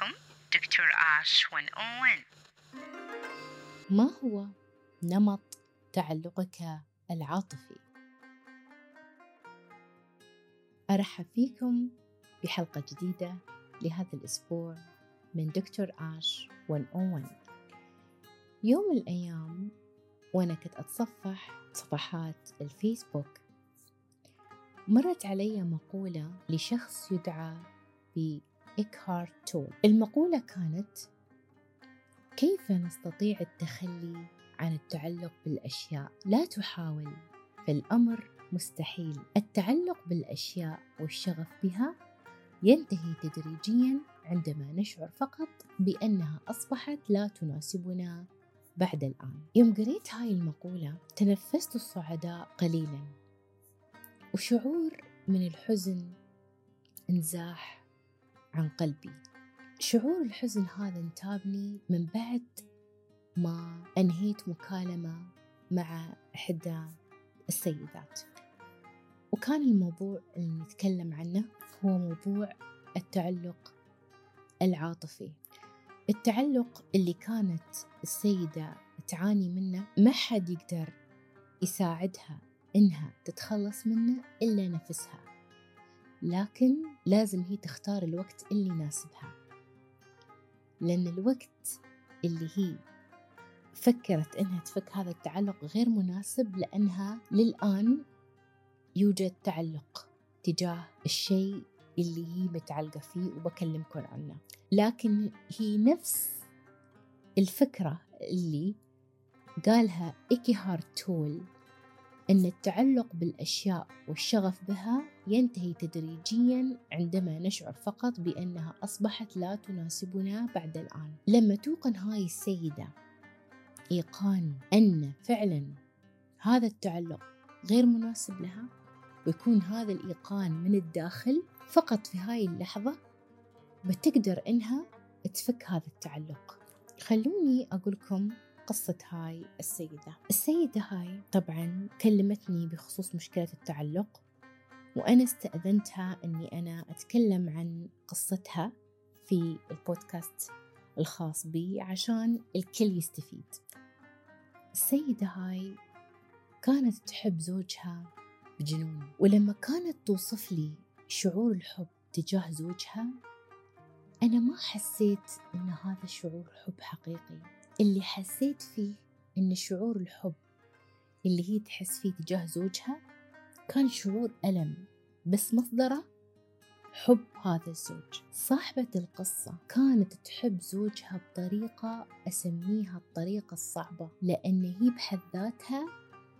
معاكم دكتور آش 101 ما هو نمط تعلقك العاطفي؟ أرحب فيكم بحلقة جديدة لهذا الأسبوع من دكتور آش 101 يوم من الأيام وأنا كنت أتصفح صفحات الفيسبوك مرت علي مقولة لشخص يدعى بإكهارت تول. المقولة كانت كيف نستطيع التخلي عن التعلق بالأشياء؟ لا تحاول فالأمر مستحيل. التعلق بالأشياء والشغف بها ينتهي تدريجيا عندما نشعر فقط بأنها أصبحت لا تناسبنا بعد الآن. يوم قريت هاي المقولة تنفست الصعداء قليلا وشعور من الحزن انزاح عن قلبي. شعور الحزن هذا انتابني من بعد ما أنهيت مكالمة مع إحدى السيدات. وكان الموضوع اللي نتكلم عنه هو موضوع التعلق العاطفي. التعلق اللي كانت السيدة تعاني منه ما حد يقدر يساعدها إنها تتخلص منه إلا نفسها. لكن لازم هي تختار الوقت اللي يناسبها. لأن الوقت اللي هي فكرت إنها تفك هذا التعلق غير مناسب لأنها للآن يوجد تعلق تجاه الشيء اللي هي متعلقة فيه وبكلمكم عنه لكن هي نفس الفكرة اللي قالها إيكي تول أن التعلق بالأشياء والشغف بها ينتهي تدريجيا عندما نشعر فقط بأنها أصبحت لا تناسبنا بعد الآن. لما توقن هاي السيدة إيقان أن فعلا هذا التعلق غير مناسب لها ويكون هذا الإيقان من الداخل فقط في هاي اللحظة بتقدر إنها تفك هذا التعلق. خلوني أقولكم قصة هاي السيدة. السيدة هاي طبعا كلمتني بخصوص مشكلة التعلق وأنا استأذنتها أني أنا أتكلم عن قصتها في البودكاست الخاص بي عشان الكل يستفيد. السيدة هاي كانت تحب زوجها بجنون ولما كانت توصف لي شعور الحب تجاه زوجها أنا ما حسيت إن هذا شعور حب حقيقي. اللي حسيت فيه إن شعور الحب اللي هي تحس فيه تجاه زوجها كان شعور ألم بس مصدره حب هذا الزوج. صاحبة القصة كانت تحب زوجها بطريقة أسميها الطريقة الصعبة لأن هي بحد ذاتها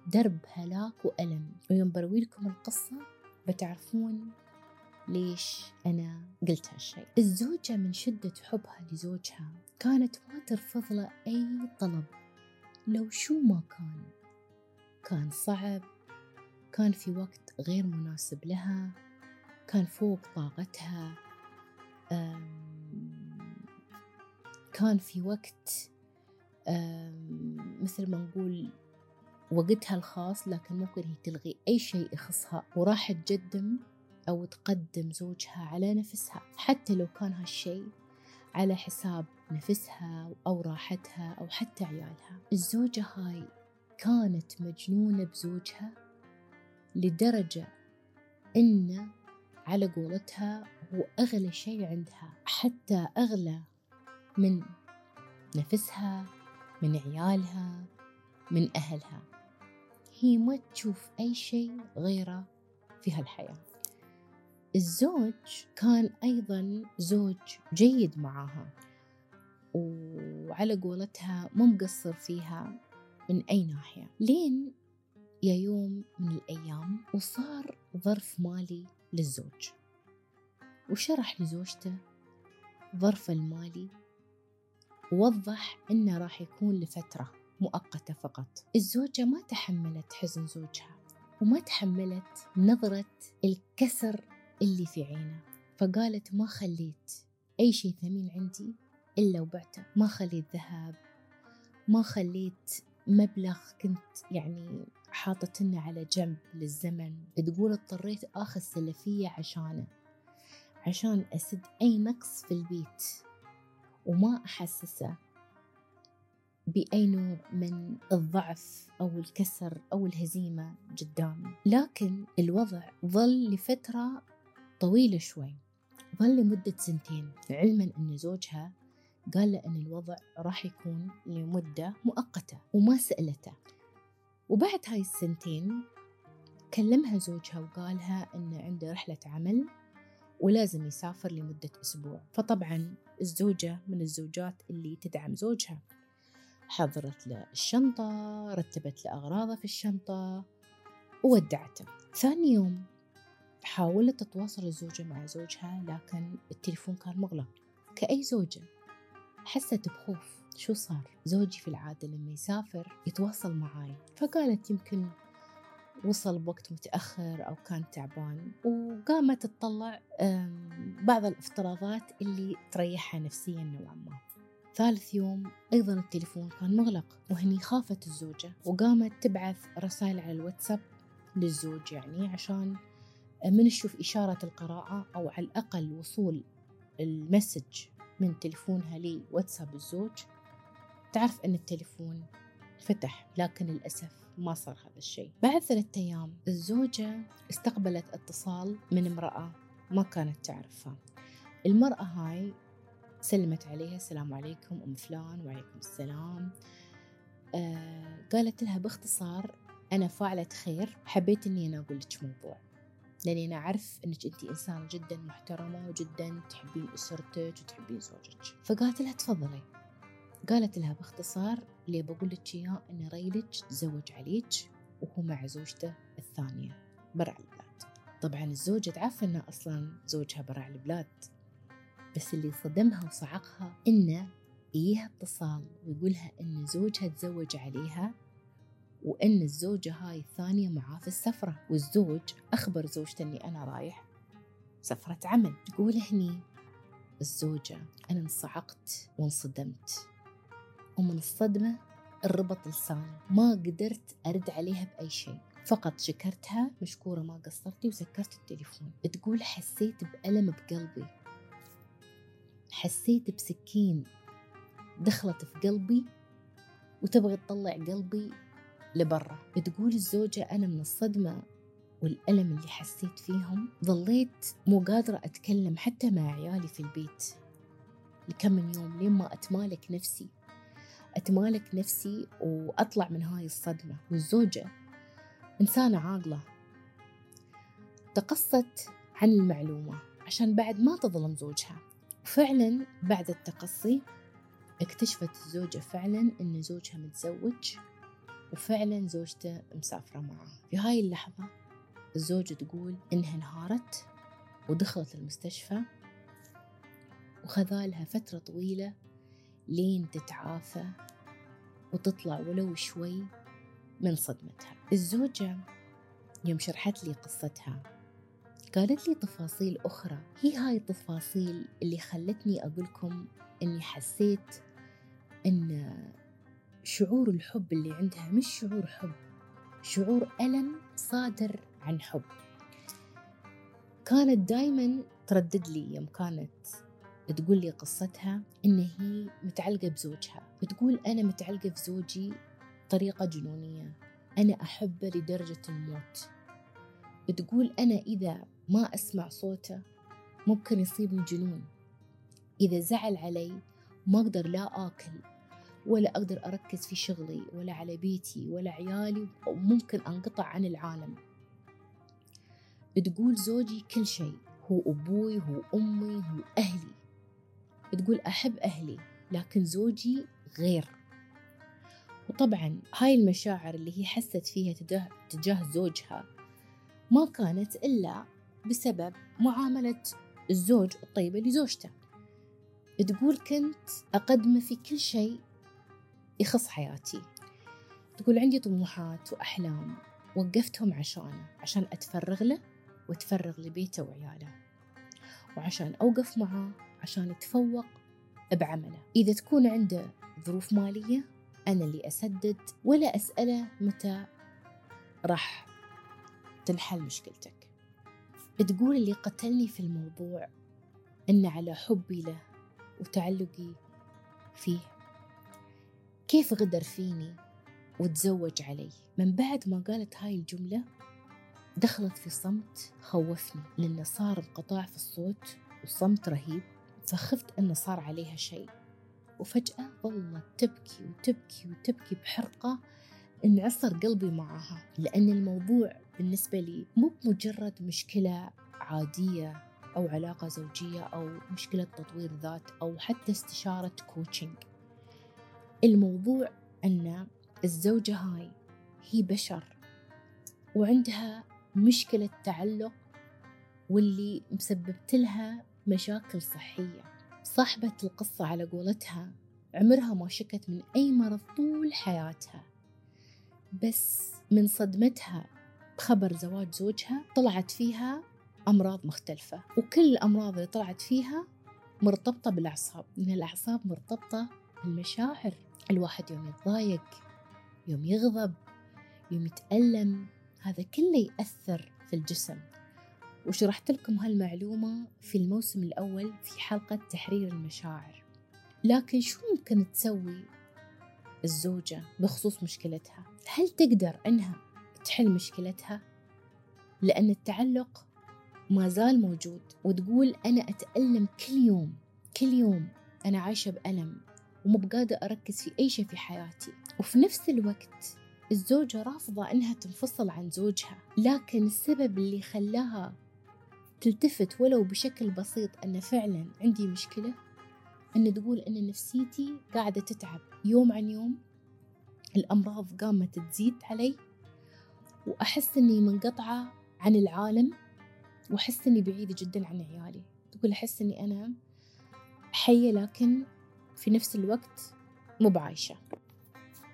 درب هلاك وألم. ويوم بروي لكم القصة بتعرفون ليش أنا قلت هالشيء الزوجة من شدة حبها لزوجها كانت ما ترفض له أي طلب لو شو ما كان. كان صعب كان في وقت غير مناسب لها كان فوق طاقتها كان في وقت مثل ما نقول وقتها الخاص لكن ممكن هي تلغي أي شيء يخصها وراح تقدم أو تقدم زوجها على نفسها حتى لو كان هالشيء على حساب نفسها أو راحتها أو حتى عيالها. الزوجة هاي كانت مجنونة بزوجها لدرجة إن على قولتها هو أغلى شيء عندها. حتى أغلى من نفسها من عيالها من أهلها. هي ما تشوف أي شيء غيره في هالحياة. الزوج كان أيضا زوج جيد معاها. وعلى قولتها مو مقصر فيها من أي ناحية. لين يا يوم من الأيام وصار ظرف مالي للزوج. وشرح لزوجته ظرف المالي ووضح إنه راح يكون لفترة مؤقتة فقط. الزوجة ما تحملت حزن زوجها وما تحملت نظرة الكسر اللي في عينه. فقالت ما خليت أي شيء ثمين عندي إلا وبعته. ما خليت ذهب ما خليت مبلغ كنت يعني حاطتنه على جنب للزمن. تقول اضطريت آخذ سلفية عشانه. عشان أسد أي نقص في البيت. وما أحسسه بأي نوع من الضعف أو الكسر أو الهزيمة قدامي لكن الوضع ظل لفترة طويلة شوي. ظل لمدة سنتين. علما أن زوجها قال له أن الوضع راح يكون لمدة مؤقتة وما سألته. وبعد هاي السنتين كلمها زوجها وقالها أن عنده رحلة عمل ولازم يسافر لمدة أسبوع. فطبعا الزوجة من الزوجات اللي تدعم زوجها. حضرت له الشنطة رتبت له أغراضه في الشنطة وودعته. ثاني يوم حاولت تتواصل الزوجة مع زوجها لكن التليفون كان مغلق. كأي زوجة. حست بخوف. شو صار؟ زوجي في العادة لما يسافر يتواصل معاي. فقالت يمكن وصل بوقت متأخر أو كان تعبان. وقامت تطلع بعض الافتراضات اللي تريحها نفسيا نوعا ما. ثالث يوم أيضا التليفون كان مغلق وهني خافت الزوجة. وقامت تبعث رسائل على الواتساب للزوج يعني عشان من تشوف إشارة القراءة أو على الأقل وصول المسج. من تلفونها لواتساب الزوج. تعرف أن التليفون فتح لكن للأسف ما صار هذا الشيء. بعد ثلاثة أيام الزوجة استقبلت اتصال من امرأة ما كانت تعرفها. المرأة هاي سلمت عليها السلام عليكم أم فلان وعليكم السلام. آه قالت لها باختصار أنا فاعلة خير حبيت إني أنا أقول لك موضوع. لأني أنا أعرف إنك أنت إنسانة جدا محترمة وجدا تحبين أسرتك وتحبين زوجك. فقالت لها تفضلي. قالت لها باختصار اللي بقول لك إياه إن ريلك تزوج عليك وهو مع زوجته الثانية برع البلاد. طبعا الزوجة تعرف إن أصلا زوجها برع البلاد. بس اللي صدمها وصعقها إنه إيها اتصال ويقولها إن زوجها تزوج عليها وإن الزوجة هاي الثانية معاه في السفرة والزوج أخبر زوجته إني أنا رايح سفرة عمل. تقول هني الزوجة أنا انصعقت وانصدمت ومن الصدمة الربط لساني. ما قدرت أرد عليها بأي شيء. فقط شكرتها مشكورة ما قصرتي وسكرت التليفون. تقول حسيت بألم بقلبي. حسيت بسكين دخلت في قلبي وتبغي تطلع قلبي لبرا. تقول الزوجة أنا من الصدمة والألم اللي حسيت فيهم. ظليت مو قادرة أتكلم حتى مع عيالي في البيت. لكم من يوم لين ما أتمالك نفسي. أتمالك نفسي وأطلع من هاي الصدمة. والزوجة إنسانة عاقلة. تقصت عن المعلومة عشان بعد ما تظلم زوجها. وفعلا بعد التقصي اكتشفت الزوجة فعلا أن زوجها متزوج. وفعلا زوجته مسافرة معه في هاي اللحظة الزوجة تقول إنها انهارت ودخلت المستشفى وخذالها فترة طويلة لين تتعافى وتطلع ولو شوي من صدمتها. الزوجة يوم شرحت لي قصتها قالت لي تفاصيل أخرى. هي هاي التفاصيل اللي خلتني أقولكم أني حسيت أن شعور الحب اللي عندها مش شعور حب شعور ألم صادر عن حب. كانت دايما تردد لي يوم كانت تقول لي قصتها إن هي متعلقة بزوجها بتقول أنا متعلقة بزوجي طريقة جنونية أنا أحبه لدرجة الموت. بتقول أنا إذا ما أسمع صوته ممكن يصيبني جنون إذا زعل علي ما أقدر لا آكل ولا أقدر أركز في شغلي ولا على بيتي ولا عيالي وممكن أنقطع عن العالم. تقول زوجي كل شيء هو أبوي هو أمي هو أهلي. تقول أحب أهلي لكن زوجي غير. وطبعا هاي المشاعر اللي هي حست فيها تجاه, تجاه زوجها ما كانت إلا بسبب معاملة الزوج الطيبة لزوجته. تقول كنت أقدمه في كل شيء يخص حياتي. تقول عندي طموحات وأحلام وقفتهم عشانه عشان أتفرغ له وأتفرغ لبيته وعياله. وعشان أوقف معاه عشان يتفوق بعمله. إذا تكون عنده ظروف مالية أنا اللي أسدد ولا أسأله متى راح تنحل مشكلتك. تقول اللي قتلني في الموضوع أن على حبي له وتعلقي فيه. كيف غدر فيني وتزوج علي؟ من بعد ما قالت هاي الجملة دخلت في صمت خوفني لأنه صار انقطاع في الصوت وصمت رهيب فخفت أنه صار عليها شيء. وفجأة ظلت تبكي وتبكي وتبكي بحرقة انعصر قلبي معها لأن الموضوع بالنسبة لي مو بمجرد مشكلة عادية أو علاقة زوجية أو مشكلة تطوير ذات أو حتى استشارة كوتشنج الموضوع أن الزوجة هاي هي بشر وعندها مشكلة تعلق واللي مسببت لها مشاكل صحية. صاحبة القصة على قولتها عمرها ما شكت من أي مرض طول حياتها. بس من صدمتها بخبر زواج زوجها طلعت فيها أمراض مختلفة وكل الأمراض اللي طلعت فيها مرتبطة بالأعصاب لأن الأعصاب مرتبطة بالمشاعر الواحد يوم يتضايق يوم يغضب يوم يتألم هذا كله يأثر في الجسم. وشرحت لكم هالمعلومة في الموسم الأول في حلقة تحرير المشاعر. لكن شو ممكن تسوي الزوجة بخصوص مشكلتها؟ هل تقدر أنها تحل مشكلتها؟ لأن التعلق ما زال موجود وتقول أنا أتألم كل يوم كل يوم أنا عايشة بألم. ومو بقادرة أركز في أي شيء في حياتي. وفي نفس الوقت الزوجة رافضة أنها تنفصل عن زوجها لكن السبب اللي خلاها تلتفت ولو بشكل بسيط أن فعلا عندي مشكلة أن تقول أن نفسيتي قاعدة تتعب. يوم عن يوم الأمراض قامت تزيد علي وأحس أني منقطعة عن العالم وأحس أني بعيدة جدا عن عيالي. تقول أحس أني أنا حية لكن في نفس الوقت مو بعايشة.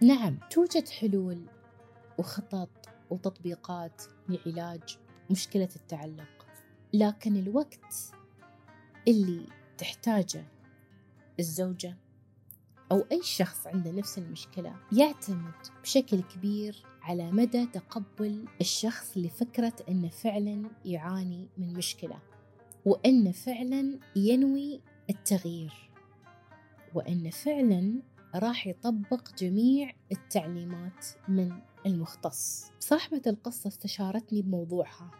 نعم توجد حلول وخطط وتطبيقات لعلاج مشكلة التعلق لكن الوقت اللي تحتاجه الزوجة أو أي شخص عنده نفس المشكلة يعتمد بشكل كبير على مدى تقبل الشخص لفكرة أنه فعلا يعاني من مشكلة وأنه فعلا ينوي التغيير. وأنه فعلا راح يطبق جميع التعليمات من المختص. صاحبة القصة استشارتني بموضوعها.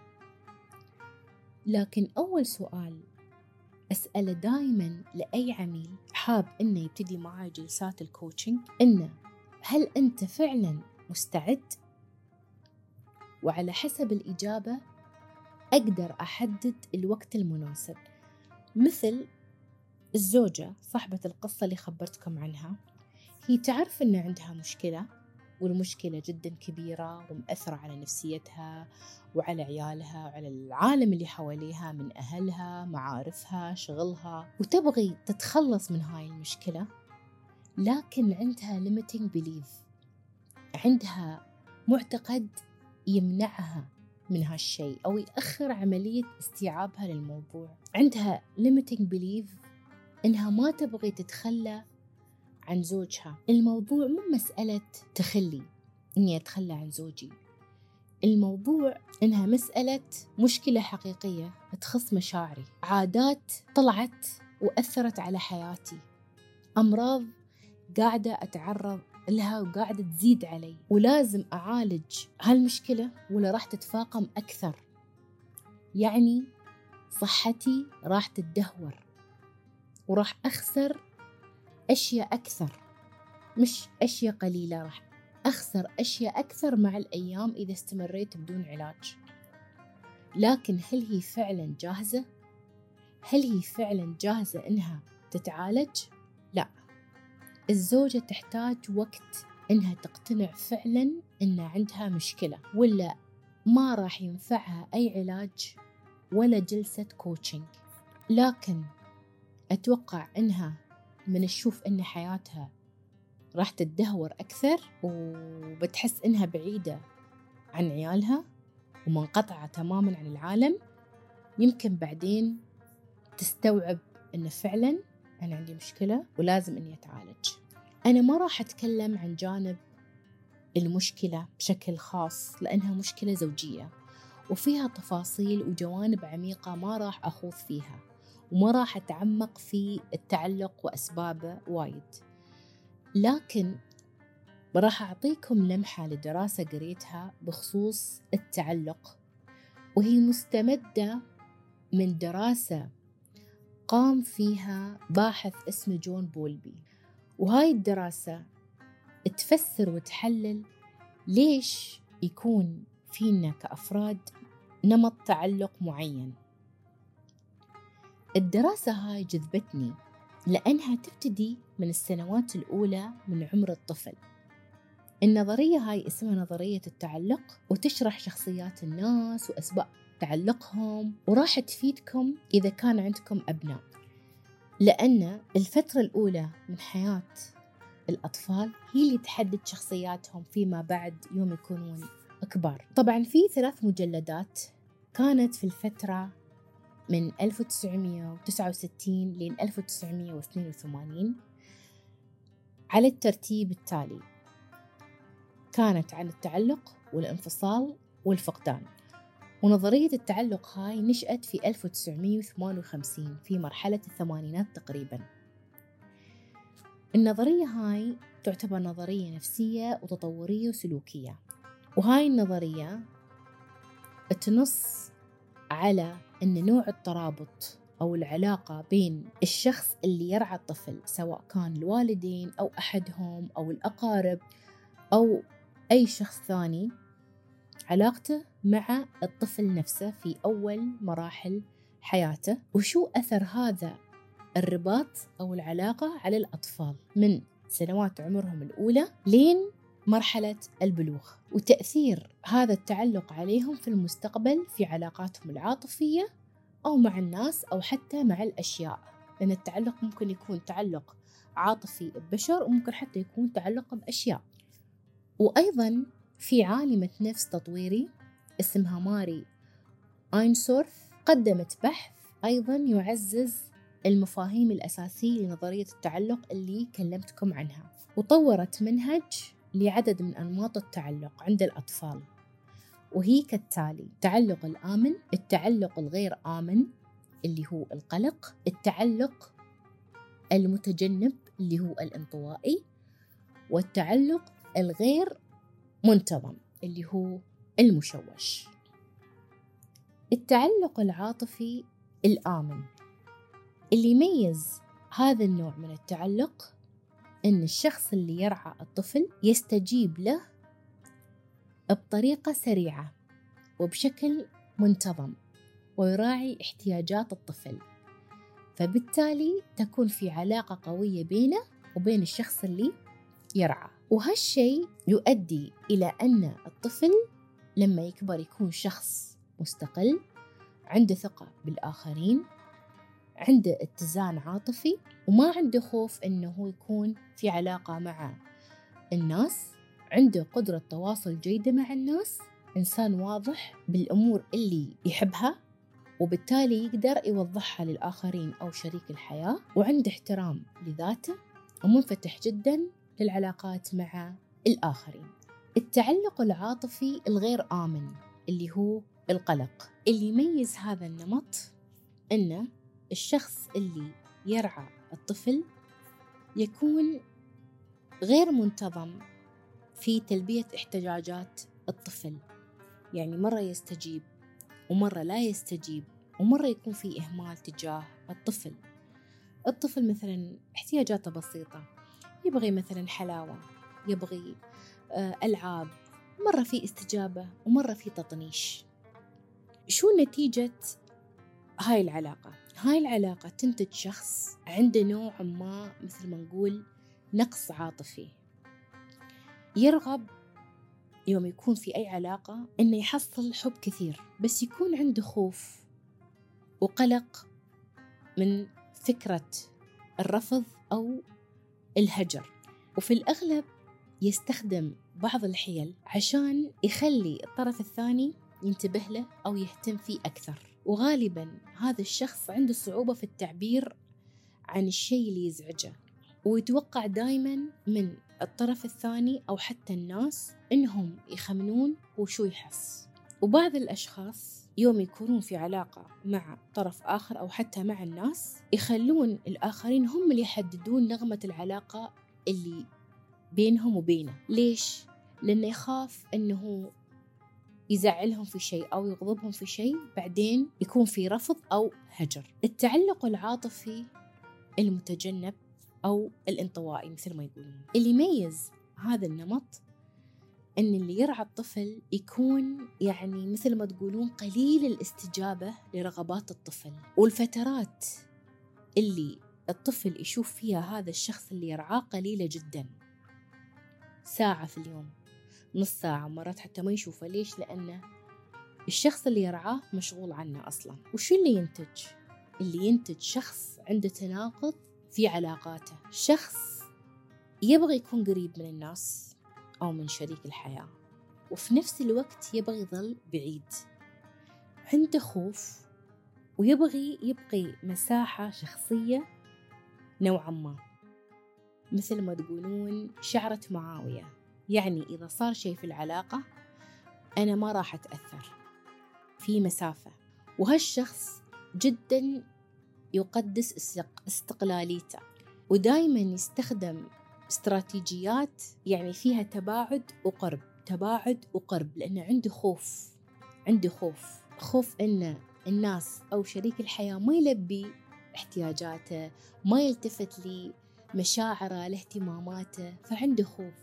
لكن أول سؤال أسأله دائما لأي عميل حاب إنه يبتدي معاي جلسات الكوتشنج إنه هل أنت فعلا مستعد؟ وعلى حسب الإجابة أقدر أحدد الوقت المناسب. مثل الزوجة صاحبة القصة اللي خبرتكم عنها هي تعرف أن عندها مشكلة والمشكلة جدا كبيرة ومأثرة على نفسيتها وعلى عيالها وعلى العالم اللي حواليها من أهلها معارفها شغلها وتبغي تتخلص من هاي المشكلة لكن عندها limiting belief عندها معتقد يمنعها من هالشيء أو يأخر عملية استيعابها للموضوع. عندها limiting belief إنها ما تبغي تتخلى عن زوجها. الموضوع مو مسألة تخلي إني أتخلى عن زوجي. الموضوع إنها مسألة مشكلة حقيقية تخص مشاعري. عادات طلعت وأثرت على حياتي. أمراض قاعدة أتعرض لها وقاعدة تزيد علي. ولازم أعالج هالمشكلة ولا راح تتفاقم أكثر. يعني صحتي راح تتدهور. وراح أخسر أشياء أكثر مش أشياء قليلة راح أخسر أشياء أكثر مع الأيام إذا استمريت بدون علاج لكن هل هي فعلا جاهزة؟ هل هي فعلا جاهزة إنها تتعالج؟ لا الزوجة تحتاج وقت إنها تقتنع فعلا إن عندها مشكلة ولا ما راح ينفعها أي علاج ولا جلسة كوتشنج لكن أتوقع إنها من تشوف إن حياتها راح تتدهور أكثر وبتحس إنها بعيدة عن عيالها ومنقطعة تماما عن العالم. يمكن بعدين تستوعب إن فعلا أنا عندي مشكلة ولازم إني أتعالج. أنا ما راح أتكلم عن جانب المشكلة بشكل خاص لأنها مشكلة زوجية وفيها تفاصيل وجوانب عميقة ما راح أخوض فيها. وما راح أتعمق في التعلق وأسبابه وايد. لكن راح أعطيكم لمحة لدراسة قريتها بخصوص التعلق. وهي مستمدة من دراسة قام فيها باحث اسمه جون بولبي. وهاي الدراسة تفسر وتحلل ليش يكون فينا كأفراد نمط تعلق معين. الدراسة هاي جذبتني لأنها تبتدي من السنوات الأولى من عمر الطفل. النظرية هاي اسمها نظرية التعلق وتشرح شخصيات الناس وأسباب تعلقهم وراح تفيدكم إذا كان عندكم أبناء. لأن الفترة الأولى من حياة الأطفال هي اللي تحدد شخصياتهم فيما بعد يوم يكونون كبار. طبعا في ثلاث مجلدات كانت في الفترة من 1969 ل 1982 على الترتيب التالي كانت عن التعلق والانفصال والفقدان. ونظرية التعلق هاي نشأت في 1958 في مرحلة الثمانينات تقريبا. النظرية هاي تعتبر نظرية نفسية وتطورية وسلوكية. وهاي النظرية تنص على أن نوع الترابط أو العلاقة بين الشخص اللي يرعى الطفل سواء كان الوالدين أو أحدهم أو الأقارب أو أي شخص ثاني علاقته مع الطفل نفسه في أول مراحل حياته وشو أثر هذا الرباط أو العلاقة على الأطفال من سنوات عمرهم الأولى لين مرحلة البلوغ وتأثير هذا التعلق عليهم في المستقبل في علاقاتهم العاطفية أو مع الناس أو حتى مع الأشياء. لأن التعلق ممكن يكون تعلق عاطفي ببشر وممكن حتى يكون تعلق بأشياء. وأيضا في عالمة نفس تطويري اسمها ماري آينسورث قدمت بحث أيضا يعزز المفاهيم الأساسية لنظرية التعلق اللي كلمتكم عنها وطورت منهج لعدد من أنماط التعلق عند الأطفال. وهي كالتالي التعلق الآمن التعلق الغير آمن اللي هو القلق التعلق المتجنب اللي هو الانطوائي والتعلق الغير منتظم اللي هو المشوش. التعلق العاطفي الآمن اللي يميز هذا النوع من التعلق أن الشخص اللي يرعى الطفل يستجيب له بطريقة سريعة وبشكل منتظم ويراعي احتياجات الطفل. فبالتالي تكون في علاقة قوية بينه وبين الشخص اللي يرعى. وهالشيء يؤدي إلى أن الطفل لما يكبر يكون شخص مستقل عنده ثقة بالآخرين عنده اتزان عاطفي وما عنده خوف إنه هو يكون في علاقة مع الناس. عنده قدرة تواصل جيدة مع الناس. إنسان واضح بالأمور اللي يحبها وبالتالي يقدر يوضحها للآخرين أو شريك الحياة. وعنده احترام لذاته ومنفتح جدا للعلاقات مع الآخرين. التعلق العاطفي الغير آمن اللي هو القلق. اللي يميز هذا النمط أنه الشخص اللي يرعى الطفل يكون غير منتظم في تلبية احتياجات الطفل. يعني مرة يستجيب ومرة لا يستجيب ومرة يكون في إهمال تجاه الطفل. الطفل مثلا احتياجاته بسيطة يبغي مثلا حلاوة يبغي آه، ألعاب مرة في استجابة ومرة في تطنيش. شو نتيجة هاي العلاقة؟ هاي العلاقة تنتج شخص عنده نوع ما مثل ما نقول نقص عاطفي. يرغب يوم يكون في أي علاقة إنه يحصل حب كثير بس يكون عنده خوف وقلق من فكرة الرفض أو الهجر. وفي الأغلب يستخدم بعض الحيل عشان يخلي الطرف الثاني ينتبه له أو يهتم فيه أكثر. وغالبا هذا الشخص عنده صعوبة في التعبير عن الشيء اللي يزعجه ويتوقع دايما من الطرف الثاني أو حتى الناس إنهم يخمنون هو شو يحس وبعض الأشخاص يوم يكونون في علاقة مع طرف آخر أو حتى مع الناس يخلون الآخرين هم اللي يحددون نغمة العلاقة اللي بينهم وبينه ليش؟ لأنه يخاف أنه يزعلهم في شيء أو يغضبهم في شيء بعدين يكون في رفض أو هجر. التعلق العاطفي المتجنب أو الانطوائي مثل ما يقولون. اللي يميز هذا النمط أن اللي يرعى الطفل يكون يعني مثل ما تقولون قليل الاستجابة لرغبات الطفل. والفترات اللي الطفل يشوف فيها هذا الشخص اللي يرعاه قليلة جدا. ساعة في اليوم. نص ساعة مرات حتى ما يشوفه. ليش؟ لأنه الشخص اللي يرعاه مشغول عنه أصلا. وشو اللي ينتج؟ اللي ينتج شخص عنده تناقض في علاقاته. شخص يبغى يكون قريب من الناس أو من شريك الحياة. وفي نفس الوقت يبغى يظل بعيد. عنده خوف ويبغي يبقي مساحة شخصية نوعا ما. مثل ما تقولون شعرة معاوية. يعني إذا صار شيء في العلاقة أنا ما راح أتأثر في مسافة. وهالشخص جدا يقدس استقلاليته ودائما يستخدم استراتيجيات يعني فيها تباعد وقرب تباعد وقرب لأنه عنده خوف عنده خوف. خوف أن الناس أو شريك الحياة ما يلبي احتياجاته ما يلتفت لمشاعره لاهتماماته فعنده خوف.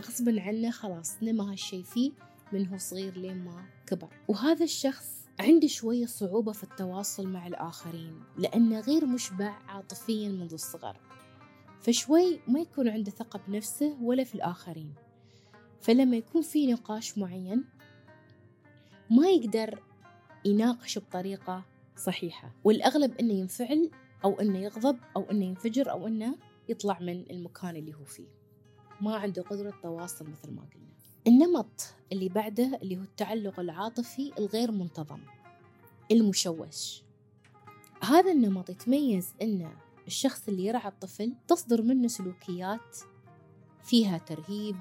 فغصبا عنه خلاص نما هالشي فيه من هو صغير لين ما كبر. وهذا الشخص عنده شوية صعوبة في التواصل مع الآخرين لأنه غير مشبع عاطفيا منذ الصغر. فشوي ما يكون عنده ثقة بنفسه ولا في الآخرين. فلما يكون في نقاش معين ما يقدر يناقش بطريقة صحيحة. والأغلب أنه ينفعل أو أنه يغضب أو أنه ينفجر أو أنه يطلع من المكان اللي هو فيه. ما عنده قدرة تواصل مثل ما قلنا. النمط اللي بعده اللي هو التعلق العاطفي الغير منتظم المشوش. هذا النمط يتميز أن الشخص اللي يرعى الطفل تصدر منه سلوكيات فيها ترهيب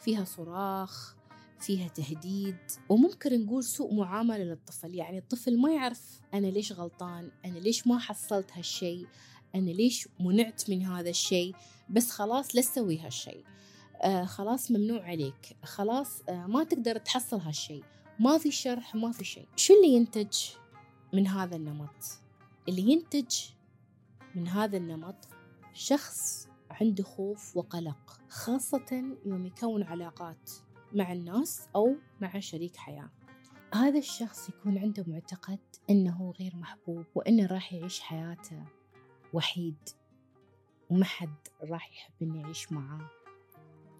فيها صراخ فيها تهديد وممكن نقول سوء معاملة للطفل. يعني الطفل ما يعرف أنا ليش غلطان أنا ليش ما حصلت هالشي أنا ليش منعت من هذا الشيء. بس خلاص لا تسوي هالشيء آه خلاص ممنوع عليك. خلاص آه ما تقدر تحصل هالشيء ما في شرح ما في شيء. شو اللي ينتج من هذا النمط؟ اللي ينتج من هذا النمط شخص عنده خوف وقلق خاصة يوم يكون علاقات مع الناس أو مع شريك حياة. هذا الشخص يكون عنده معتقد أنه غير محبوب وأنه راح يعيش حياته وحيد. وما حد راح يحب إنه يعيش معاه.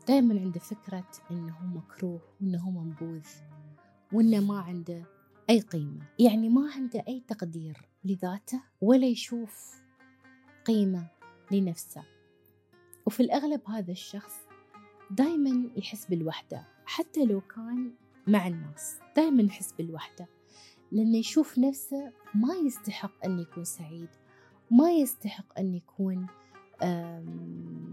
دائما عنده فكرة إنه مكروه وإنه منبوذ وإنه ما عنده أي قيمة. يعني ما عنده أي تقدير لذاته ولا يشوف قيمة لنفسه. وفي الأغلب هذا الشخص دائما يحس بالوحدة حتى لو كان مع الناس دائما يحس بالوحدة. لأنه يشوف نفسه ما يستحق أن يكون سعيد ما يستحق أن يكون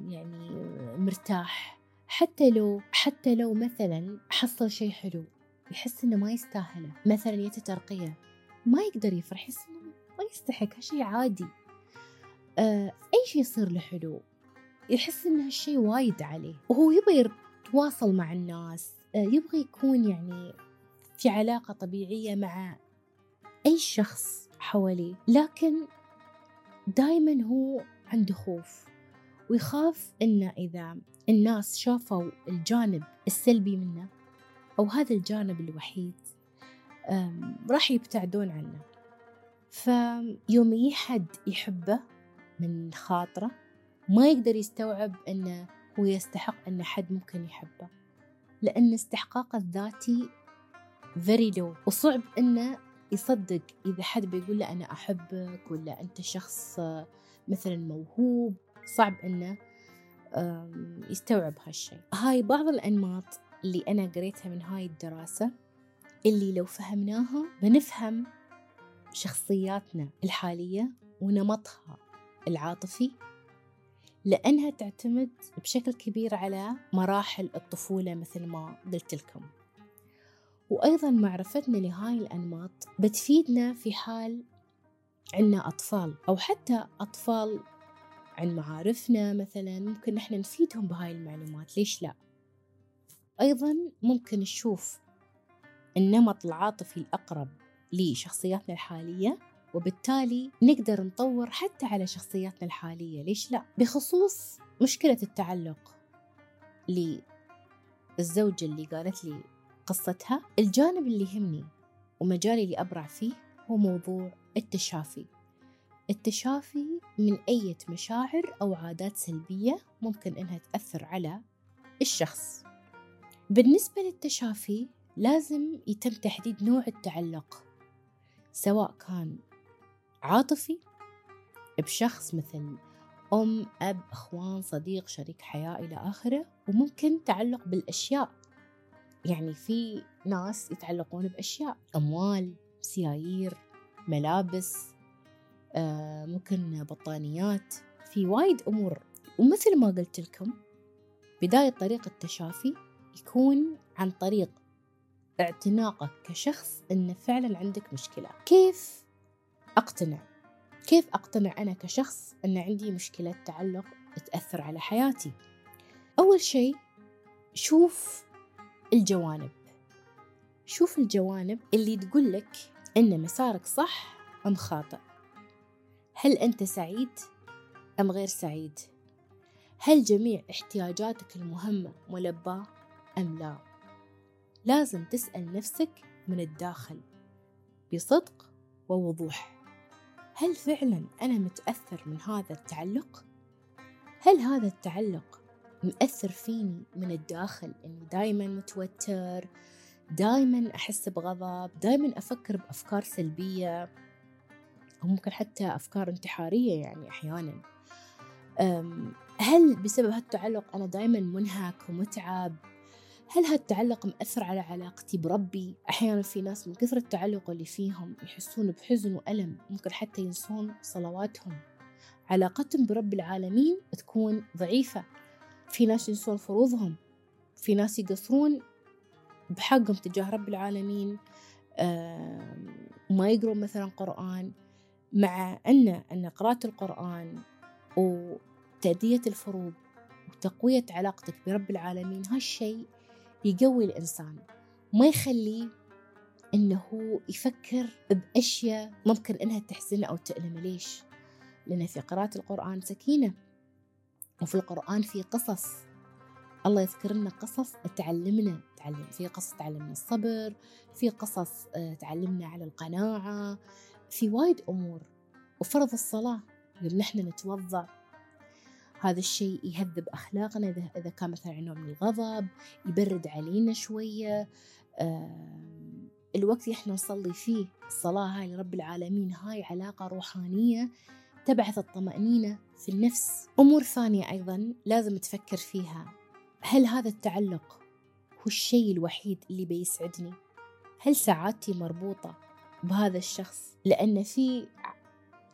يعني مرتاح. حتى لو حتى لو مثلا حصل شيء حلو يحس إنه ما يستاهله. مثلا يت ترقية ما يقدر يفرح يحس إنه ما يستحق هالشيء عادي. آه أي شيء يصير له حلو يحس إن هالشيء وايد عليه. وهو يبغى يتواصل مع الناس آه يبغى يكون يعني في علاقة طبيعية مع أي شخص حواليه. لكن دائما هو عنده خوف ويخاف إنه إذا الناس شافوا الجانب السلبي منه أو هذا الجانب الوحيد راح يبتعدون عنه. فيوم يجي حد يحبه من خاطره ما يقدر يستوعب أنه هو يستحق أن حد ممكن يحبه لأن استحقاقه الذاتي very low. وصعب أنه يصدق إذا حد بيقول له أنا أحبك ولا أنت شخص مثلا موهوب صعب أنه يستوعب هالشيء هاي بعض الأنماط اللي أنا قريتها من هاي الدراسة اللي لو فهمناها بنفهم شخصياتنا الحالية ونمطها العاطفي لأنها تعتمد بشكل كبير على مراحل الطفولة مثل ما قلت لكم. وأيضا معرفتنا لهاي الأنماط بتفيدنا في حال عنا أطفال أو حتى أطفال عن معارفنا مثلا ممكن نحن نفيدهم بهاي المعلومات ليش لا؟ أيضا ممكن نشوف النمط العاطفي الأقرب لشخصياتنا الحالية وبالتالي نقدر نطور حتى على شخصياتنا الحالية ليش لا؟ بخصوص مشكلة التعلق للزوجة اللي قالت لي قصتها. الجانب اللي يهمني ومجالي اللي أبرع فيه هو موضوع التشافي. التشافي من أي مشاعر أو عادات سلبية ممكن إنها تأثر على الشخص. بالنسبة للتشافي لازم يتم تحديد نوع التعلق سواء كان عاطفي بشخص مثل أم أب أخوان صديق شريك حياة إلى آخره وممكن تعلق بالأشياء. يعني في ناس يتعلقون بأشياء أموال سيايير. ملابس آه ممكن بطانيات في وايد أمور. ومثل ما قلت لكم بداية طريق التشافي يكون عن طريق اعتناقك كشخص أن فعلا عندك مشكلة. كيف أقتنع؟ كيف أقتنع أنا كشخص أن عندي مشكلة تعلق تأثر على حياتي؟ أول شيء شوف الجوانب. شوف الجوانب اللي تقول لك أن مسارك صح أم خاطئ؟ هل أنت سعيد أم غير سعيد؟ هل جميع احتياجاتك المهمة ملباة أم لا؟ لازم تسأل نفسك من الداخل بصدق ووضوح. هل فعلا أنا متأثر من هذا التعلق؟ هل هذا التعلق مأثر فيني من الداخل إني دايما متوتر دايما أحس بغضب دايما أفكر بأفكار سلبية أو ممكن حتى أفكار انتحارية يعني أحيانا. هل بسبب هالتعلق أنا دايما منهك ومتعب؟ هل هالتعلق مأثر على علاقتي بربي؟ أحيانا في ناس من كثر التعلق اللي فيهم يحسون بحزن وألم ممكن حتى ينسون صلواتهم. علاقتهم برب العالمين تكون ضعيفة. في ناس ينسون فروضهم. في ناس يقصرون بحقهم تجاه رب العالمين وما يقرون مثلا قرآن مع أن أن قراءة القرآن وتأدية الفروض وتقوية علاقتك برب العالمين هالشيء يقوي الإنسان. ما يخليه إنه يفكر بأشياء ممكن إنها تحزنه أو تألمه. ليش؟ لأن في قراءة القرآن سكينة وفي القرآن في قصص. الله يذكر لنا قصص تعلمنا تعلم في قصص تعلمنا الصبر في قصص آه، تعلمنا على القناعة في وايد أمور. وفرض الصلاة يوم نحن نتوضأ. هذا الشيء يهذب أخلاقنا إذا كان مثلا نوع من الغضب يبرد علينا شوية. الوقت اللي إحنا نصلي فيه الصلاة هاي لرب العالمين هاي علاقة روحانية تبعث الطمأنينة في النفس. أمور ثانية أيضا لازم تفكر فيها. هل هذا التعلق هو الشيء الوحيد اللي بيسعدني. هل سعادتي مربوطة بهذا الشخص؟ لأن في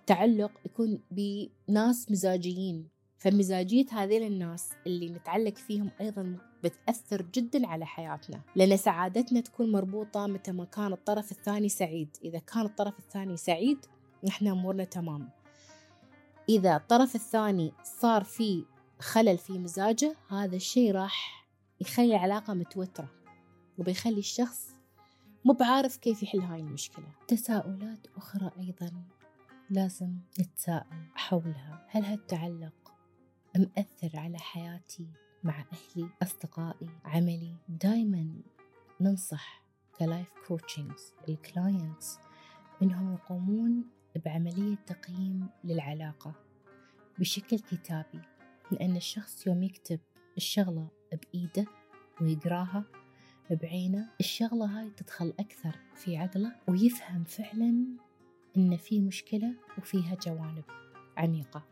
تعلق يكون بناس مزاجيين فمزاجية هذيل الناس اللي نتعلق فيهم أيضا بتأثر جدا على حياتنا. لأن سعادتنا تكون مربوطة متى ما كان الطرف الثاني سعيد. إذا كان الطرف الثاني سعيد نحن أمورنا تمام. إذا الطرف الثاني صار في خلل في مزاجه هذا الشيء راح يخلي العلاقة متوترة وبيخلي الشخص مو بعارف كيف يحل هاي المشكلة. تساؤلات أخرى أيضا لازم نتساءل حولها. هل هالتعلق مأثر على حياتي مع أهلي أصدقائي عملي؟ دايما ننصح ك life coach أنصح ال clients إنهم يقومون بعملية تقييم للعلاقة بشكل كتابي لأن الشخص يوم يكتب الشغلة بإيده ويقراها بعينه. الشغلة هاي تدخل أكثر في عقله ويفهم فعلا إن في مشكلة وفيها جوانب عميقة.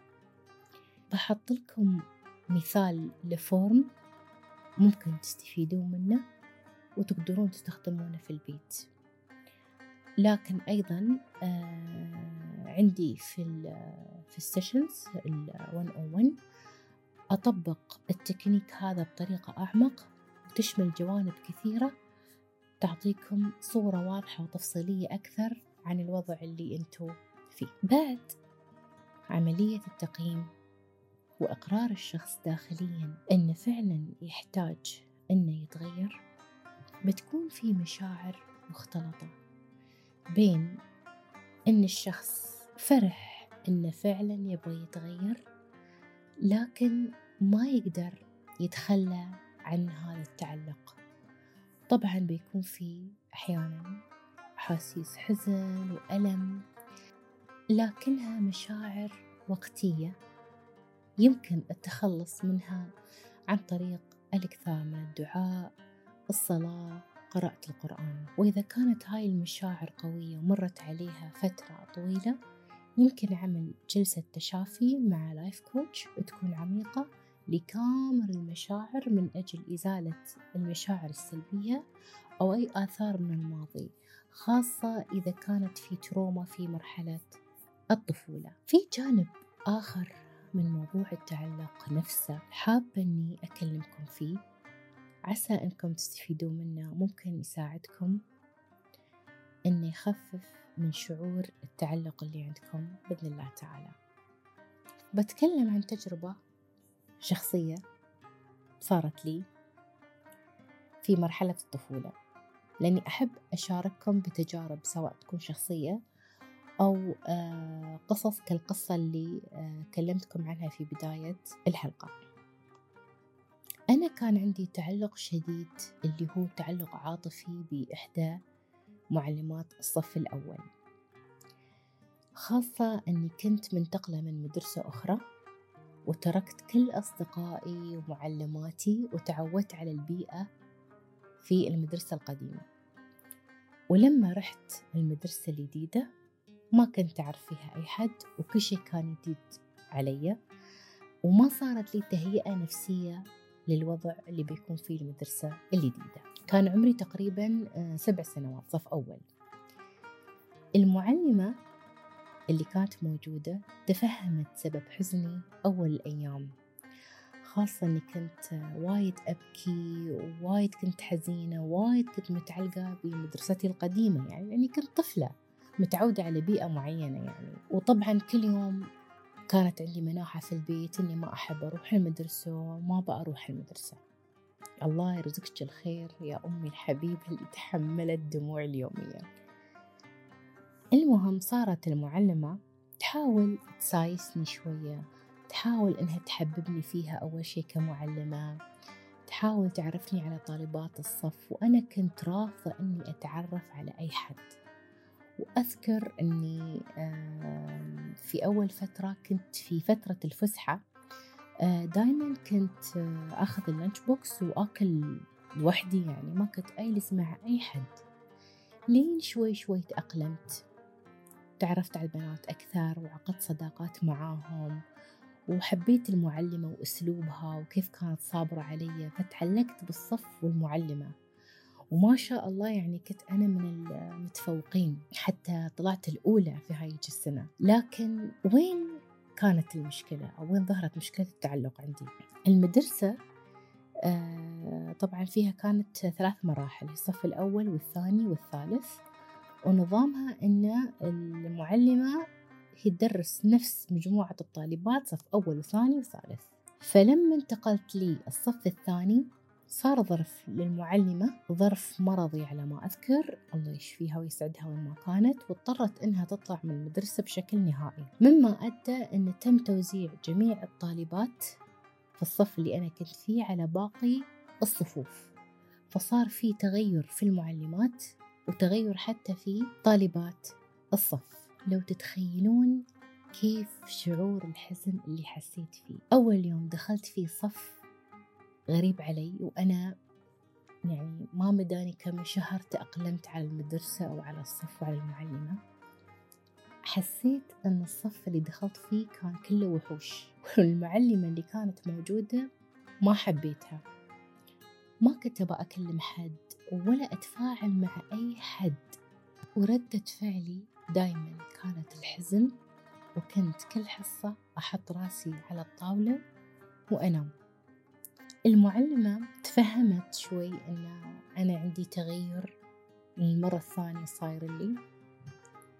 بحط لكم مثال ل form ممكن تستفيدون منه وتقدرون تستخدمونه في البيت. لكن أيضا آه عندي في ال في ال sessions ال one-on-one أطبق التكنيك هذا بطريقة أعمق وتشمل جوانب كثيرة. تعطيكم صورة واضحة وتفصيلية أكثر عن الوضع اللي أنتوا فيه. بعد عملية التقييم وإقرار الشخص داخليا أنه فعلا يحتاج أنه يتغير بتكون في مشاعر مختلطة بين أن الشخص فرح أنه فعلا يبغى يتغير لكن ما يقدر يتخلى عن هذا التعلق. طبعا بيكون في أحيانا أحاسيس حزن وألم لكنها مشاعر وقتية يمكن التخلص منها عن طريق الإكثار من الدعاء الصلاة قراءة القرآن. وإذا كانت هاي المشاعر قوية ومرت عليها فترة طويلة يمكن عمل جلسة تشافي مع لايف كوتش تكون عميقة لكامل المشاعر من أجل إزالة المشاعر السلبية أو أي آثار من الماضي خاصة إذا كانت في تروما في مرحلة الطفولة. في جانب آخر من موضوع التعلق نفسه حابة أني أكلمكم فيه. عسى أنكم تستفيدون منه ممكن يساعدكم أنه يخفف من شعور التعلق اللي عندكم بإذن الله تعالى. بتكلم عن تجربة شخصية صارت لي في مرحلة الطفولة لأني أحب أشارككم بتجارب سواء تكون شخصية أو آه، قصص كالقصة اللي آه، كلمتكم عنها في بداية الحلقة. أنا كان عندي تعلق شديد اللي هو تعلق عاطفي بإحدى معلمات الصف الأول. خاصة أني كنت منتقلة من مدرسة أخرى وتركت كل أصدقائي ومعلماتي وتعودت على البيئة في المدرسة القديمة. ولما رحت المدرسة الجديدة ما كنت أعرف فيها أي حد وكل شيء كان جديد علي وما صارت لي تهيئة نفسية للوضع اللي بيكون فيه المدرسة الجديدة. كان عمري تقريبا آه، سبع سنوات صف أول. المعلمة اللي كانت موجودة تفهمت سبب حزني أول الأيام. خاصة أني كنت وايد أبكي ووايد كنت حزينة وايد كنت متعلقة بمدرستي القديمة يعني لأني كنت طفلة متعودة على بيئة معينة يعني. وطبعا كل يوم كانت عندي مناحة في البيت إني ما أحب أروح المدرسة وما بأروح المدرسة. الله يرزقك الخير يا أمي الحبيبة اللي تحملت دموع اليومية. المهم صارت المعلمة تحاول تسايسني شوية تحاول إنها تحببني فيها أول شي كمعلمة تحاول تعرفني على طالبات الصف وأنا كنت رافضة إني أتعرف على أي حد. وأذكر أني في أول فترة كنت في فترة الفسحة دايما كنت آه، أخذ اللانش بوكس وأكل لوحدي يعني ما كنت أجلس مع أي حد. لين شوي شوي تأقلمت. تعرفت على البنات أكثر وعقدت صداقات معاهم وحبيت المعلمة وأسلوبها وكيف كانت صابرة علي فتعلقت بالصف والمعلمة. وما شاء الله يعني كنت أنا من المتفوقين حتى طلعت الأولى في هاي السنة لكن وين كانت المشكلة أو وين ظهرت مشكلة التعلق عندي. المدرسة آه طبعا فيها كانت ثلاث مراحل الصف الأول والثاني والثالث ونظامها أن المعلمة هي تدرس نفس مجموعة الطالبات صف أول وثاني وثالث. فلما انتقلت لي الصف الثاني صار ظرف للمعلمة ظرف مرضي على ما أذكر. الله يشفيها ويسعدها وين ما كانت واضطرت إنها تطلع من المدرسة بشكل نهائي. مما أدى أن تم توزيع جميع الطالبات في الصف اللي أنا كنت فيه على باقي الصفوف. فصار في تغير في المعلمات وتغير حتى في طالبات الصف. لو تتخيلون كيف شعور الحزن اللي حسيت فيه. أول يوم دخلت في صف غريب علي وأنا يعني ما مداني كم شهر تأقلمت على المدرسة أو على الصف وعلى المعلمة. حسيت أن الصف اللي دخلت فيه كان كله وحوش والمعلمة اللي كانت موجودة ما حبيتها. ما كنت أبغى أكلم حد ولا أتفاعل مع أي حد وردة فعلي دايما كانت الحزن وكنت كل حصة أحط راسي على الطاولة وأنام. المعلمة تفهمت شوي أن أنا عندي تغير للمرة الثانية صاير لي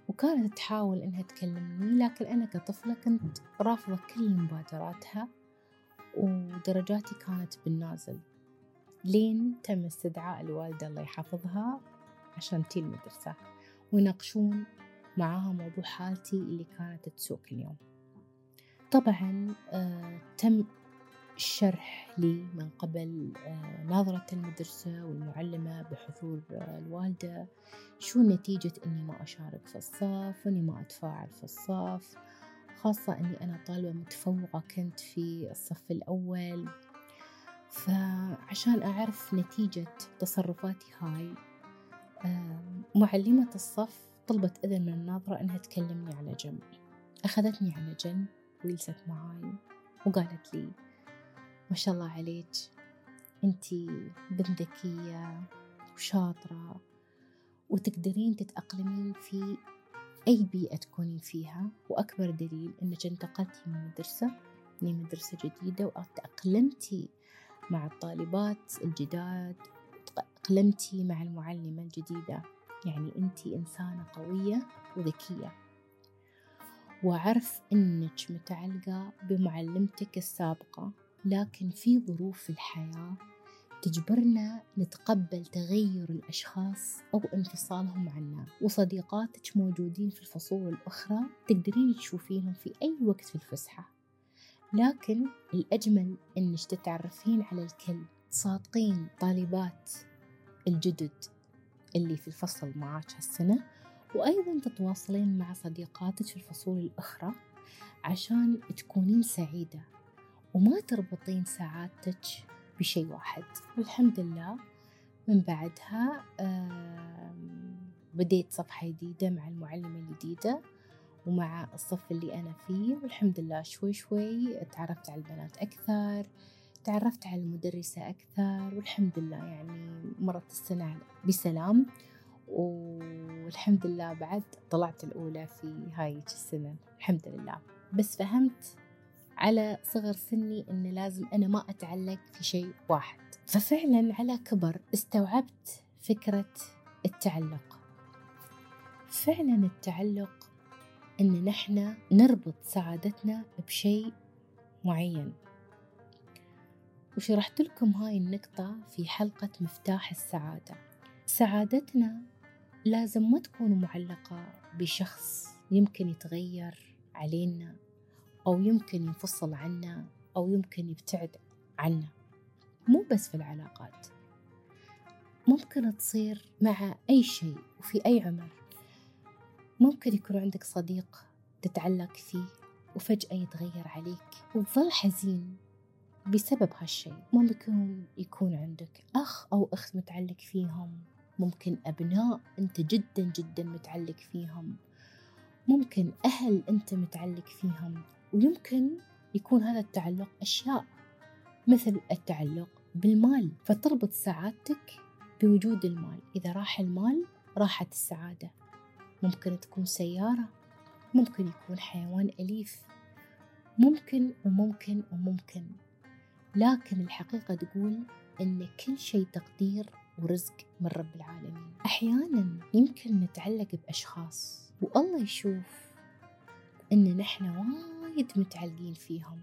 وكانت تحاول إنها تكلمني لكن أنا كطفلة كنت رافضة كل مبادراتها ودرجاتي كانت بالنازل. لين تم استدعاء الوالدة الله يحفظها عشان تي المدرسة ويناقشون معاها موضوع حالتي اللي كانت تسوق اليوم. طبعا آه تم الشرح لي من قبل آه ناظرة المدرسة والمعلمة بحضور آه الوالدة. شو نتيجة إني ما أشارك في الصف وإني ما أتفاعل في الصف؟ خاصة إني أنا طالبة متفوقة كنت في الصف الأول. فعشان أعرف نتيجة تصرفاتي هاي معلمة الصف طلبت إذن من الناظرة إنها تكلمني على جنب. أخذتني على جنب وجلست معاي وقالت لي ما شاء الله عليك. أنتي بنت ذكية وشاطرة وتقدرين تتأقلمين في أي بيئة تكونين فيها. وأكبر دليل أنك انتقلتي من مدرسة لمدرسة جديدة وتأقلمتي مع الطالبات الجداد تأقلمتي مع المعلمة الجديدة. يعني أنت إنسانة قوية وذكية. وأعرف أنك متعلقة بمعلمتك السابقة. لكن في ظروف في الحياة تجبرنا نتقبل تغير الأشخاص أو انفصالهم عنا. وصديقاتك موجودين في الفصول الأخرى تقدرين تشوفينهم في أي وقت في الفسحة. لكن الأجمل أنك تتعرفين على الكل تصادقين طالبات الجدد اللي في الفصل معاك هالسنة وأيضا تتواصلين مع صديقاتك في الفصول الأخرى عشان تكونين سعيدة. وما تربطين سعادتك بشيء واحد. والحمد لله. من بعدها بديت صفحة جديدة مع المعلمة الجديدة ومع الصف اللي أنا فيه. والحمد لله شوي شوي تعرفت على البنات أكثر تعرفت على المدرسة أكثر. والحمد لله يعني مرت السنة بسلام. والحمد لله بعد طلعت الأولى في هاي السنة. الحمد لله. بس فهمت على صغر سني إن لازم أنا ما أتعلق في شيء واحد. ففعلا على كبر استوعبت فكرة التعلق. فعلا التعلق إن نحن نربط سعادتنا بشيء معين. وشرحت لكم هاي النقطة في حلقة مفتاح السعادة. سعادتنا لازم ما تكون معلقة بشخص يمكن يتغير علينا. أو يمكن ينفصل عنا أو يمكن يبتعد عنا. مو بس في العلاقات. ممكن تصير مع أي شيء وفي أي عمر. ممكن يكون عندك صديق تتعلق فيه وفجأة يتغير عليك وتظل حزين بسبب هالشيء. ممكن يكون عندك أخ أو أخت متعلق فيهم. ممكن أبناء أنت جدا جدا متعلق فيهم. ممكن أهل أنت متعلق فيهم. ويمكن يكون هذا التعلق أشياء مثل التعلق بالمال فتربط سعادتك بوجود المال. إذا راح المال راحت السعادة. ممكن تكون سيارة ممكن يكون حيوان أليف. ممكن وممكن وممكن. لكن الحقيقة تقول أن كل شيء تقدير ورزق من رب العالمين. أحيانا يمكن نتعلق بأشخاص والله يشوف أن نحن وايد متعلقين فيهم.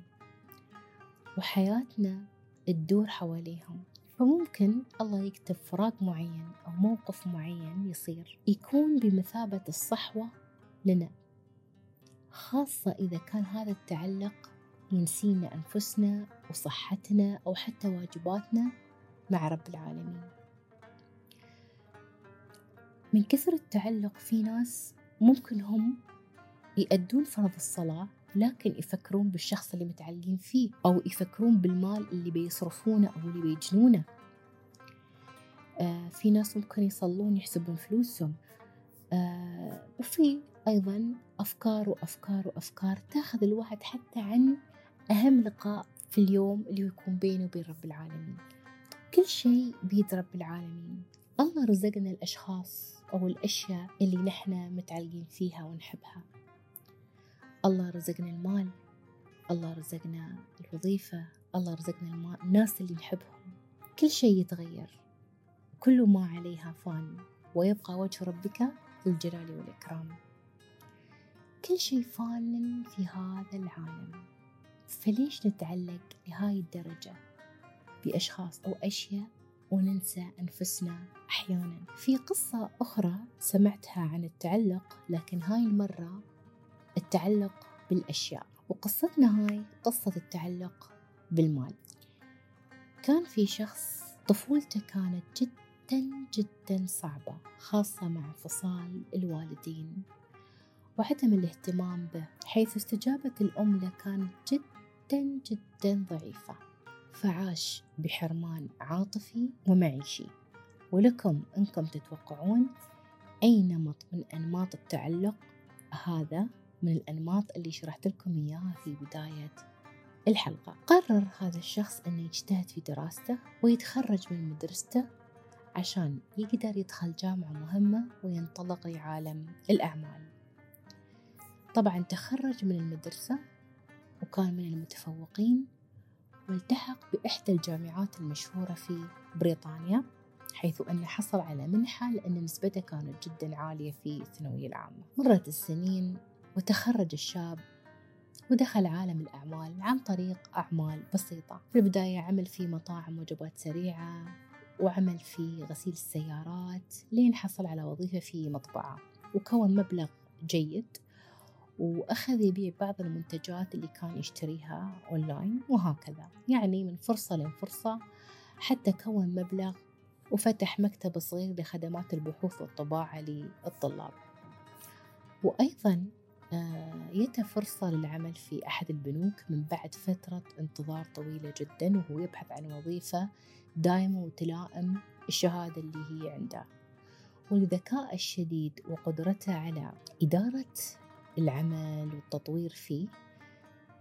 وحياتنا تدور حواليهم. فممكن الله يكتب فراق معين أو موقف معين يصير يكون بمثابة الصحوة لنا. خاصة إذا كان هذا التعلق ينسينا أنفسنا وصحتنا أو حتى واجباتنا مع رب العالمين. من كثر التعلق في ناس ممكن هم يأدون فرض الصلاة لكن يفكرون بالشخص اللي متعلقين فيه أو يفكرون بالمال اللي بيصرفونه أو اللي بيجنونه. آه في ناس ممكن يصلون يحسبون فلوسهم. آه وفي أيضا أفكار وأفكار وأفكار تأخذ الواحد حتى عن أهم لقاء في اليوم اللي يكون بينه وبين رب العالمين. كل شيء بيد رب العالمين. الله رزقنا الأشخاص أو الأشياء اللي نحن متعلقين فيها ونحبها. الله رزقنا المال الله رزقنا الوظيفة الله رزقنا الناس اللي نحبهم. كل شيء يتغير. كل ما عليها فان. ويبقى وجه ربك ذو الجلال والإكرام. كل شيء فان في هذا العالم. فليش نتعلق لهاي الدرجة؟ بأشخاص أو أشياء وننسى أنفسنا أحيانا. في قصة أخرى سمعتها عن التعلق لكن هاي المرة التعلق بالأشياء. وقصتنا هاي قصة التعلق بالمال. كان في شخص طفولته كانت جدا جدا صعبة خاصة مع انفصال الوالدين. وعدم الاهتمام به حيث استجابة الأم له كانت جدا جدا ضعيفة. فعاش بحرمان عاطفي ومعيشي. ولكم أنكم تتوقعون أي نمط من أنماط التعلق؟ هذا من الأنماط اللي شرحت لكم إياها في بداية الحلقة. قرر هذا الشخص أنه يجتهد في دراسته ويتخرج من مدرسته عشان يقدر يدخل جامعة مهمة وينطلق لعالم الأعمال. طبعا تخرج من المدرسة وكان من المتفوقين والتحق بإحدى الجامعات المشهورة في بريطانيا حيث أنه حصل على منحة لأن نسبته كانت جدا عالية في الثانوية العامة. مرت السنين وتخرج الشاب ودخل عالم الأعمال عن طريق أعمال بسيطة. في البداية عمل في مطاعم وجبات سريعة وعمل في غسيل السيارات لين حصل على وظيفة في مطبعة وكون مبلغ جيد. وأخذ يبيع بعض المنتجات اللي كان يشتريها أونلاين وهكذا. يعني من فرصة لفرصة حتى كون مبلغ وفتح مكتب صغير لخدمات البحوث والطباعة للطلاب. وأيضا يته فرصة للعمل في أحد البنوك من بعد فترة انتظار طويلة جدا وهو يبحث عن وظيفة دائمة وتلائم الشهادة اللي هي عنده. والذكاء الشديد وقدرته على إدارة العمل والتطوير فيه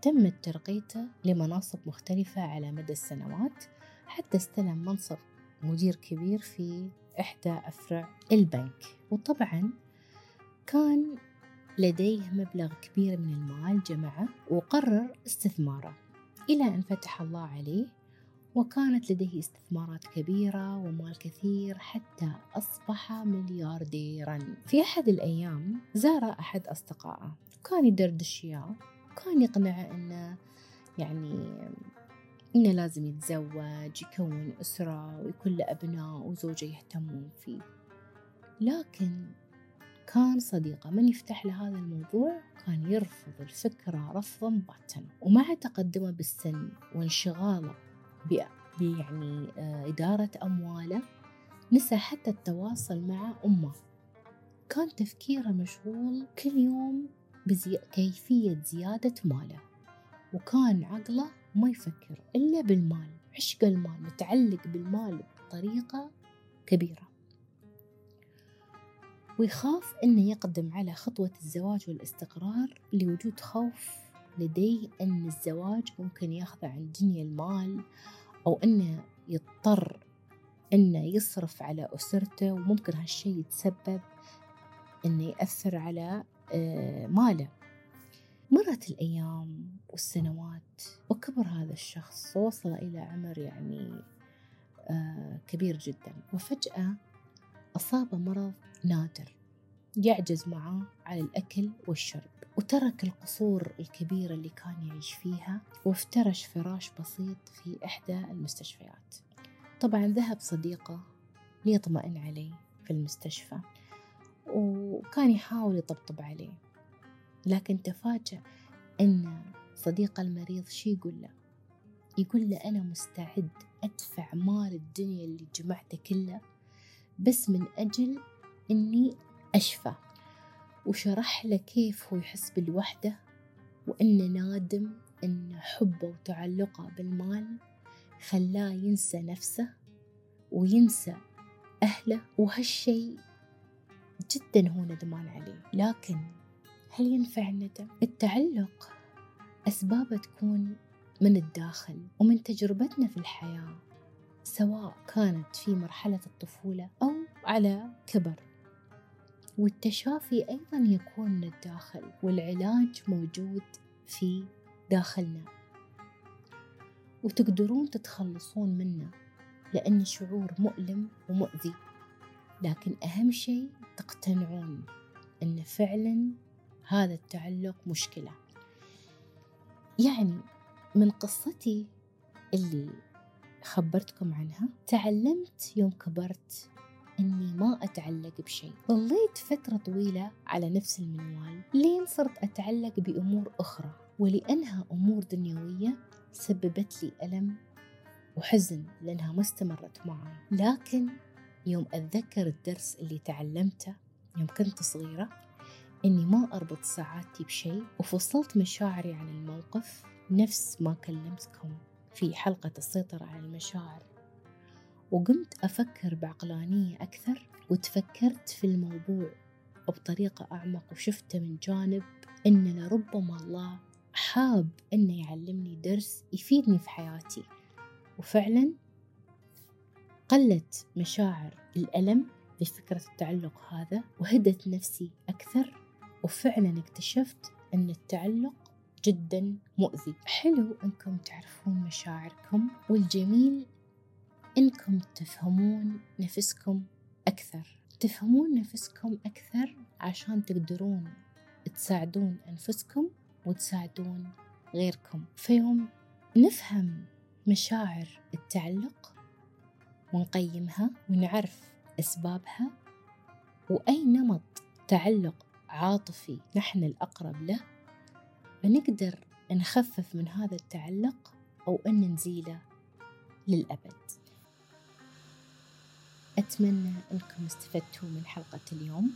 تمت ترقيته لمناصب مختلفة على مدى السنوات حتى استلم منصب مدير كبير في إحدى أفرع البنك. وطبعا كان لديه مبلغ كبير من المال جمعه وقرر استثماره إلى أن فتح الله عليه وكانت لديه استثمارات كبيرة ومال كثير حتى أصبح مليارديرا. في أحد الأيام زار أحد أصدقائه كان يدردش إياه كان يقنعه أنه يعني إنه لازم يتزوج يكون أسرة ويكون له أبناء وزوجة يهتمون فيه. لكن كان صديقة. من يفتح له هذا الموضوع كان يرفض الفكرة رفضا باتا ومع تقدمه بالسن وانشغاله يعني إدارة أمواله. نسى حتى التواصل مع أمه. كان تفكيره مشغول كل يوم بكيفية زيادة ماله. وكان عقله ما يفكر إلا بالمال. عشق المال متعلق بالمال بطريقة كبيرة. ويخاف أنه يقدم على خطوة الزواج والاستقرار لوجود خوف لديه أن الزواج ممكن ياخذه عن دنيا المال أو أنه يضطر أنه يصرف على أسرته وممكن هالشي يتسبب أنه يأثر على آه، ماله. مرت الأيام والسنوات وكبر هذا الشخص ووصل إلى عمر يعني آه، كبير جدا. وفجأة أصاب مرض نادر يعجز معاه على الأكل والشرب وترك القصور الكبيرة اللي كان يعيش فيها وافترش فراش بسيط في إحدى المستشفيات. طبعا ذهب صديقه ليطمئن عليه في المستشفى وكان يحاول يطبطب عليه. لكن تفاجأ أن صديق المريض شي يقول له؟ يقول له أنا مستعد أدفع مال الدنيا اللي جمعته كله بس من أجل أني أشفى. وشرح له كيف هو يحس بالوحدة وأنه نادم أن حبه وتعلقه بالمال خلاه ينسى نفسه وينسى أهله. وهالشي جدا هو ندمان عليه. لكن هل ينفع الندم؟ التعلق أسبابه تكون من الداخل ومن تجربتنا في الحياة. سواء كانت في مرحلة الطفولة أو على كبر. والتشافي أيضا يكون من الداخل والعلاج موجود في داخلنا. وتقدرون تتخلصون منه لأن الشعور مؤلم ومؤذي. لكن أهم شيء تقتنعون أن فعلا هذا التعلق مشكلة. يعني من قصتي اللي خبرتكم عنها. تعلمت يوم كبرت إني ما أتعلق بشيء. ظليت فترة طويلة على نفس المنوال لين صرت أتعلق بأمور أخرى. ولأنها أمور دنيوية سببت لي ألم وحزن لأنها ما استمرت معي لكن يوم أتذكر الدرس اللي تعلمته يوم كنت صغيرة إني ما أربط ساعاتي بشيء وفصلت مشاعري عن الموقف نفس ما كلمتكم. في حلقة السيطرة على المشاعر. وقمت أفكر بعقلانية أكثر وتفكرت في الموضوع بطريقة أعمق وشفته من جانب إن لربما الله حاب إنه يعلمني درس يفيدني في حياتي. وفعلا قلت مشاعر الألم بفكرة التعلق هذا وهدت نفسي أكثر وفعلا اكتشفت أن التعلق جدا مؤذي. حلو أنكم تعرفون مشاعركم والجميل أنكم تفهمون نفسكم أكثر. تفهمون نفسكم أكثر عشان تقدرون تساعدون أنفسكم وتساعدون غيركم. فيوم نفهم مشاعر التعلق ونقيمها ونعرف أسبابها وأي نمط تعلق عاطفي نحن الأقرب له بنقدر نخفف من هذا التعلق أو أن نزيله للأبد. أتمنى أنكم استفدتوا من حلقة اليوم.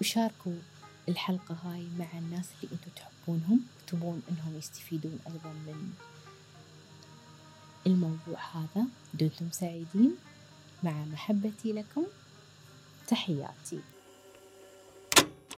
وشاركوا الحلقة هاي مع الناس اللي أنتم تحبونهم تبون أنهم يستفيدون أيضا من الموضوع هذا. دمتم سعيدين. مع محبتي لكم تحياتي.